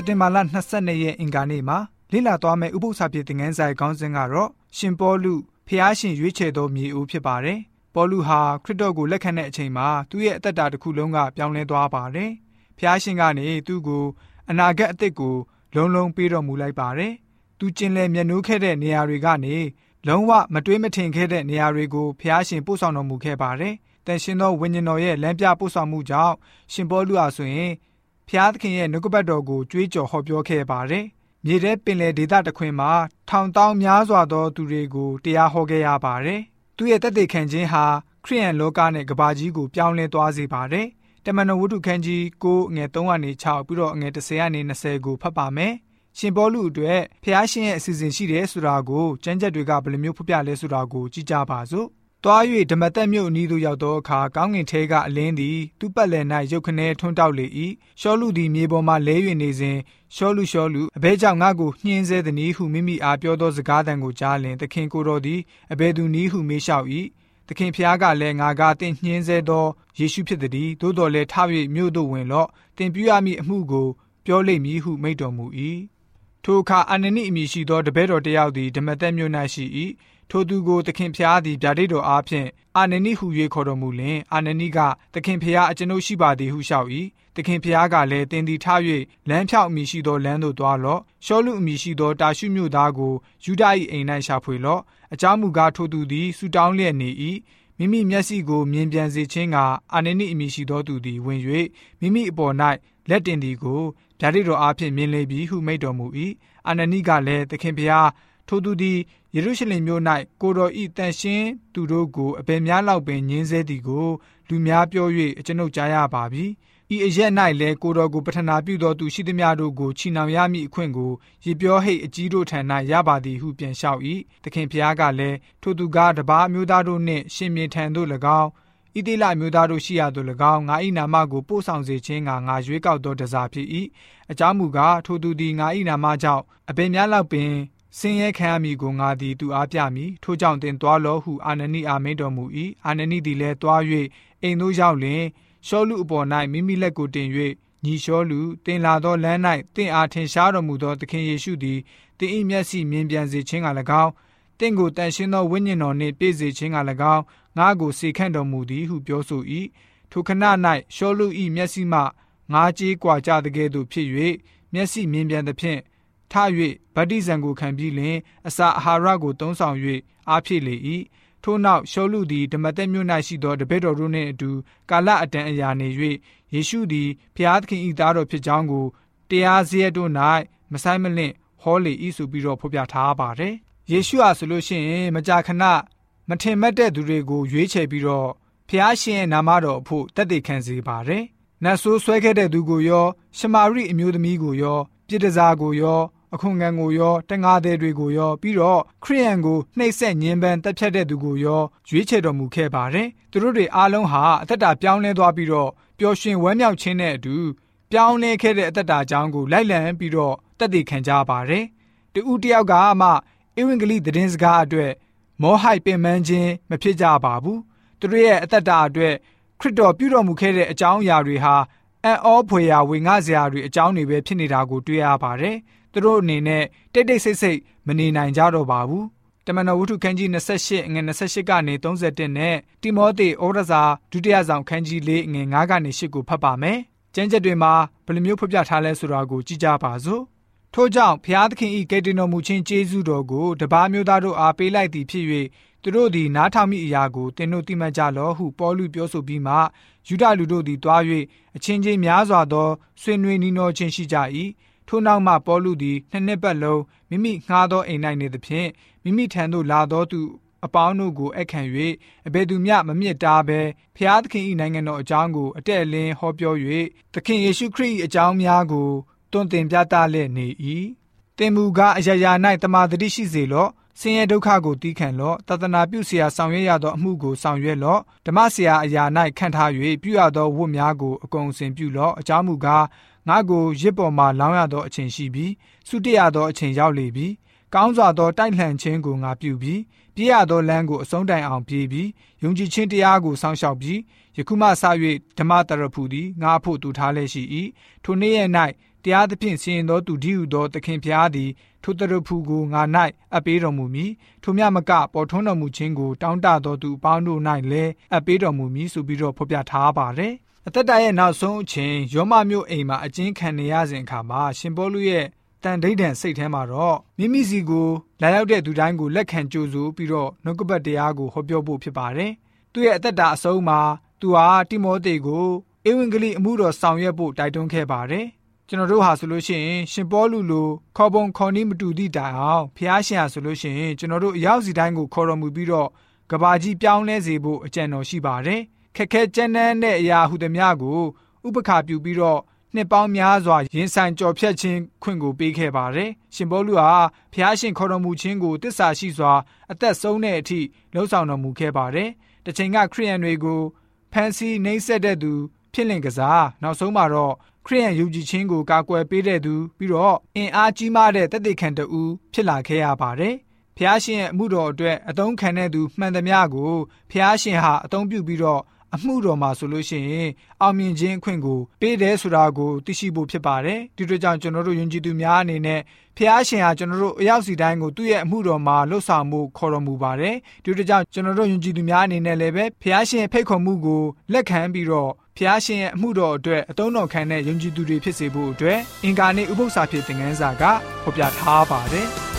စက်တင်ဘာလ22ရက်အင်္ဂါနေ့မှာလေ့လာသွားမယ့်ဥပုသ္စာပြေသင်ခန်းစာရဲ့ခေါင်းစဉ်ကတော့ရှင်ပေါလုဖျားရှင်ရွေးချယ်သောမြေဦးဖြစ်ပါတယ်။ပေါလုဟာခရစ်တော်ကိုလက်ခံတဲ့အချိန်မှာသူ့ရဲ့အသက်တာတစ်ခုလုံးကပြောင်းလဲသွားပါတယ်။ဖျားရှင်ကနေသူ့ကိုအနာဂတ်အသစ်ကိုလုံးလုံးပေးတော်မူလိုက်ပါတယ်။သူကျင်လည်မျက်နှိုးခဲ့တဲ့နေရာတွေကနေလုံးဝမတွေးမထင်ခဲ့တဲ့နေရာတွေကိုဖျားရှင်ပို့ဆောင်တော်မူခဲ့ပါတယ်။တန်ရှင်သောဝိညာဉ်တော်ရဲ့လမ်းပြပို့ဆောင်မှုကြောင့်ရှင်ပေါလုဟာဆိုရင် ဖျားသခင်ရဲ့နှုတ်ကပတ်တော်ကိုကြွေးကြော်ဟောပြောခဲ့ပါတယ်။မြေထဲပင်လယ်ဒေသတစ်ခွင်မှာထောင်တောင်းများစွာသောသူတွေကိုတရားဟောခဲ့ရပါတယ်။သူရဲ့တသက်ခံခြင်းဟာခရိယန်လောကနဲ့ကဘာကြီးကိုပြောင်းလဲသွားစေပါတယ်။တမန်တော်ဝတ္ထုခန်းကြီး9ငွေ3ကနေ6ပြီးတော့ငွေ10ကနေ20ကိုဖတ်ပါမယ်။ရှင်ပေါလုအတွက်ဖျားရှင်ရဲ့အစီအစဉ်ရှိတယ်ဆိုတာကိုကျမ်းချက်တွေကဘယ်လိုမျိုးဖော်ပြလဲဆိုတာကိုကြည့်ကြပါစို့။ တွား၍ဓမ္မတက်မြို့အနီးသို့ရောက်သောအခါကောင်းကင်ထဲကအလင်းသည် သူ့ပတ်လည်၌ရုတ်ခနဲထွန်းတောက်လေ၏ရှောလူသည်မြေပေါ်မှလဲ၍နေစဉ်ရှောလူရှောလူအဘဲကြောင့်ငါ့ကိုနှင်းဆဲသည်နည်းဟုမိမိအားပြောသောစကားသံကိုကြားလင်သခင်ကိုတော်သည်အဘဲသူနည်းဟုမေးလျှောက်၏သခင်ဖျားကလည်းငါကတင့်နှင်းဆဲသောယေရှုဖြစ်သည်သို့တော်လည်းထ၍မြို့သို့ဝင်လော့တင်ပြရမည့်အမှုကိုပြောလိမ့်မည်ဟုမိန့်တော်မူ၏ထိုအခါအာနနိအမည်ရှိသောတပည့်တော်တယောက်သည်ဓမ္မသက်မြို့၌ရှိ၏ ထိုသူကိုသခင်ဖျားသည်ဗျာဒိတ်တော်အားဖြင့်အာနနိဟု၍ခေါ်တော်မူလျင်အာနနိကသခင်ဖျားအကျွန်ုပ်ရှိပါသည်ဟုလျှောက်၏သခင်ဖျားကလည်းတင်သည်ထား၍လမ်းဖြောက်အမိရှိသောလမ်းသို့သွားလော့ရှောလူအမိရှိသောတာရှုမြို့သားကိုယူဒ၏အိမ်၌ရှာဖွေလော့အကြောင်းမူကားထိုသူသည်ဆူတောင်းလျက်နေ၏မိမိမျက်စိကိုမြင်ပြန်စေခြင်းကအာနနိအမိရှိသောသူသည်ဝင်၍မိမိအပေါ်၌လက်တင်သည်ကိုဗျာဒိတ်တော်အားဖြင့်မြင်လေပြီဟုမိန့်တော်မူ၏အာနနိကလည်းသခင်ဖျား ထိုသူသည်ယေရုရှလင်မြို့၌ကိုတော်ဤတန်ရှင်းသူတို့ကိုအဘယ်များလောက်ပင်ညင်းဆဲသည်ကိုလူများပြော၍အကျွန်ုပ်ကြားရပါပြီ။ဤအရက်၌လည်းကိုတော်ကိုပထနာပြုသောသူရှိသမျှတို့ကိုချီနှောင်ရမည့်အခွင့်ကိုရေပြောဟိတ်အကြီးတို့ထံ၌ရပါသည်ဟုပြန်လျှောက်၏။သခင်ဖျားကလည်းထိုသူကတပါးမျိုးသားတို့နှင့်ရှင်မြေထံသို့၎င်းဣတိလမျိုးသားတို့ရှိရသော၎င်းငါ၏နာမကိုပို့ဆောင်စေခြင်းကငါရွေးကောက်သောတစားဖြစ်၏အကြောင်းမူကားထိုသူသည်ငါ၏နာမကြောင့်အဘယ်များလောက်ပင် ဆင်းရဲခံရမည်ကိုငါသည်သူအားပြမည်ထို့ကြောင့်တင်သွားလောဟုအာနနိအာမိန်တော်မူ၏အာနနိသည်လည်းသွား၍အိမ်သို့ရောက်လျင်ရှောလူအပေါ်၌မိမိလက်ကိုတင်၍ညီရှောလူတင်လာသောလမ်း၌တင့်အားထင်ရှားတော်မူသောသခင်ယေရှုသည်တင်၏မျက်စိမြင်ပြန်စေခြင်းက၎င်းတင့်ကိုတန်ရှင်းသောဝိညာဉ်တော်နှင့်ပြည့်စေခြင်းက၎င်းငါကိုစေခန့်တော်မူသည်ဟုပြောဆို၏ထိုခဏ၌ရှောလူ၏မျက်စိမှငါးကြေးကွာကြသကဲ့သို့ဖြစ်၍မျက်စိမြင်ပြန်သဖြင့် ထ၍ဗတ္တိဇံကိုခံပြီးလင်အစာအာဟာရကိုသုံးဆောင်၍အားဖြည့်လေ၏ထို့နောက်ရှောလူသည်ဓမ္မသက်မြို့၌ရှိသောတပည့်တော်တို့နှင့်အတူကာလအတန်အရာနေ၍ယေရှုသည်ဖျားသခင်၏သားတော်ဖြစ်ကြောင်းကိုတရားစရက်တို့၌မဆိုင်မလင့်ဟောလေ၏ဆိုပြီးတော့ဖော်ပြထားပါတယ်ယေရှုဟာဆိုလို့ရှိရင်မကြာခဏမထင်မှတ်တဲ့သူတွေကိုရွေးချယ်ပြီးတော့ဖျားရှင်ရဲ့နာမတော်အဖို့တက်တည်ခံစေပါတယ်နတ်ဆိုးဆွဲခဲ့တဲ့သူကိုရောရှမာရိအမျိုးသမီးကိုရော ပြည်တစားကိုရော အခွန်ခံကိုရောတငါသည်တွေကိုရော ပြီးတော့ခရိယန်ကိုနှိပ်စက်ညှဉ်းပန်းတပ်ဖြတ်တဲ့သူကိုရောရွေးချယ်တော်မူခဲ့ပါတယ်။သူတို့တွေအားလုံးဟာအသက်တာပြောင်းလဲသွားပြီးတော့ပျော်ရွှင်ဝမ်းမြောက်ခြင်းနဲ့အတူပြောင်းလဲခဲ့တဲ့အသက်တာအကြောင်းကိုလိုက်လံပြီးတော့တက်တည်ခံကြပါတယ်။တူဦးတယောက်ကမှဧဝံဂေလိသတင်းစကားအတွက်မောဟိုက်ပင်ပန်းခြင်းမဖြစ်ကြပါဘူး။သူတို့ရဲ့အသက်တာအတွက်ခရစ်တော်ပြုတော်မူခဲ့တဲ့အကြောင်းအရာတွေဟာ အံ့ဩဖွယ်ရာဝေငှစရာတွေအကြောင်းတွေပဲဖြစ်နေတာကိုတွေ့ရပါတယ်။သူတို့အနေနဲ့တိတ်တိတ်ဆိတ်ဆိတ်မနေနိုင်ကြတော့ပါဘူး။တမန်တော်ဝတ္ထုခန်းကြီး28ငွေ28ကနေ31နဲ့တိမောသေဩရစာဒုတိယဆောင်ခန်းကြီး4ငွေ9ကနေ10ကိုဖတ်ပါမယ်။ကျမ်းချက်တွေမှာဘယ်လိုမျိုးဖော်ပြထားလဲဆိုတာကိုကြည့်ကြပါစို့။ထို့ကြောင့်ဖျားသခင်ဤကယ်တင်တော်မူခြင်းကျေးဇူးတော်ကိုတပါးမျိုးသားတို့အားပေးလိုက်သည်ဖြစ်၍ သူတို့သည်နားထောင်မိအရာကိုသင်တို့သိမှတ်ကြလော့ဟုပေါလုပြောဆိုပြီးမှယူဒလူတို့သည်တွား၍အချင်းချင်းများစွာသောဆွေးနွေးနှီးနှောခြင်းရှိကြ၏ထို့နောက်မှပေါလုသည်နှစ်နှစ်ပတ်လုံးမိမိငှားသောအိမ်၌နေသဖြင့်မိမိထံသို့လာသောသူအပေါင်းတို့ကိုအခန့်၍အဘယ်သူမျှမမြင့်တားဘဲဖျားသခင်၏နိုင်ငံတော်အကြောင်းကိုအတက်အလင်းဟောပြော၍သခင်ယေရှုခရစ်၏အကြောင်းများကိုတွင်တင်ပြသလျက်နေ၏တင်မူကားအရာရာ၌တမာတတိရှိစေလော့ ဆင်းရဲဒုက္ခကိုတီးခံလော့သာသနာပြုဆရာဆောင်ရွက်ရသောအမှုကိုဆောင်ရွက်လော့ဓမ္မဆရာအရာ၌ခံထား၍ပြုရသောဝတ်များကိုအကုန်အစင်ပြုလော့အကြောင်းမူကားငါကိုရစ်ပေါ်မှလောင်းရသောအချိန်ရှိပြီးဆုတရသောအချိန်ရောက်လေပြီကောင်းစွာသောတိုက်လှန်ခြင်းကိုငါပြုပြီးပြည့်ရသောလမ်းကိုအဆုံးတိုင်အောင်ပြေးပြီးယုံကြည်ခြင်းတရားကိုစောင့်ရှောက်ပြီးယခုမှစ၍ဓမ္မတရဖူသည်ငါဖို့တူထားလျက်ရှိ၏ထိုနေ့ရ၌တရားသဖြင့်စီရင်သောသူဒီဟုသောသခင်ဖျားသည် ထိုတရဖူကိုငါ၌အပ်ပေးတော်မူမည်ထိုမြမကပေါ်ထွန်းတော်မူခြင်းကိုတောင်းတသောသူအပေါင်းတို့၌လည်းအပ်ပေးတော်မူမည်ဆိုပြီးတော့ဖော်ပြထားပါတယ်အသက်တာရဲ့နောက်ဆုံးအချိန်ယောမမျိုးအိမ်မှာအကျဉ်းခံနေရစဉ်အခါမှာရှင်ပေါလုရဲ့တန်ဒိဋ္ဌံစိတ်ထဲမှာတော့မိမိစီကိုလာရောက်တဲ့သူတိုင်းကိုလက်ခံကြိုဆိုပြီးတော့နှုတ်ကပတ်တရားကိုဟောပြောဖို့ဖြစ်ပါတယ်။သူ့ရဲ့အသက်တာအဆုံးမှာသူဟာတိမောသေကိုဧဝံဂေလိအမှုတော်ဆောင်ရွက်ဖို့တိုက်တွန်းခဲ့ပါတယ်။ ကျွန်တော်တို့ဟာဆိုလို့ရှိရင်ရှင်ပေါလုလိုခေါ်ပုံခေါ်နည်းမတူသည့်တိုင်အောင်ဖျားရှင်ဟာဆိုလို့ရှိရင်ကျွန်တော်တို့အရောက်စီတိုင်းကိုခေါ်တော်မူပြီးတော့ကဘာကြီးပြောင်းလဲစေဖို့အကြံတော်ရှိပါတယ်။ခက်ခဲကြမ်းတမ်းတဲ့အရာဟုသည်များကိုဥပခါပြုပြီးတော့နှစ်ပေါင်းများစွာရင်ဆိုင်ကြော်ဖြတ်ခြင်းခွင့်ကိုပေးခဲ့ပါတယ်။ရှင်ဘောလူဟာဖျားရှင်ခေါ်တော်မူခြင်းကိုတစ္ဆာရှိစွာအသက်ဆုံးတဲ့အထိလှုံ့ဆော်တော်မူခဲ့ပါတယ်။တချိန်ကခရိယန်တွေကိုဖန်ဆီးနှိမ့်ဆက်တဲ့သူ ဖြစ်လင်ကစားနောက်ဆုံးမှာတော့ခရိယန်ယုံကြည်ခြင်းကိုကာကွယ်ပေးတဲ့သူပြီးတော့အင်အားကြီးမားတဲ့တသက်ခံတူဖြစ်လာခဲ့ရပါတယ်။ဖျားရှင်ရဲ့အမှုတော်အတွက်အသုံးခံတဲ့သူမှန်သမျှကိုဖျားရှင်ဟာအသုံးပြုပြီးတော့ အမှုတော်မှာဆိုလို့ရှိရင်အောင်မြင်ခြင်းအခွင့်ကိုပေးတယ်ဆိုတာကိုသိရှိဖို့ဖြစ်ပါတယ်ဒီတို့ကြောင့်ကျွန်တော်တို့ယဉ်ကျေးသူများအနေနဲ့ဖះရှင်ဟာကျွန်တော်တို့အရောက်စီတိုင်းကိုသူ့ရဲ့အမှုတော်မှာလှုပ်ဆောင်မှုခေါ်တော်မူပါတယ်ဒီတို့ကြောင့်ကျွန်တော်တို့ယဉ်ကျေးသူများအနေနဲ့လည်းပဲဖះရှင်ဖိတ်ခေါ်မှုကိုလက်ခံပြီးတော့ဖျားရှင်ရဲ့အမှုတော်အတွက်အတုံးတော်ခံတဲ့ယုံကြည်သူတွေဖြစ်စေဖို့အတွက်အင်ကာနေဥပု္ပ္ပစာဖြစ်တဲ့ငန်းစာကဖော်ပြထားပါတယ်။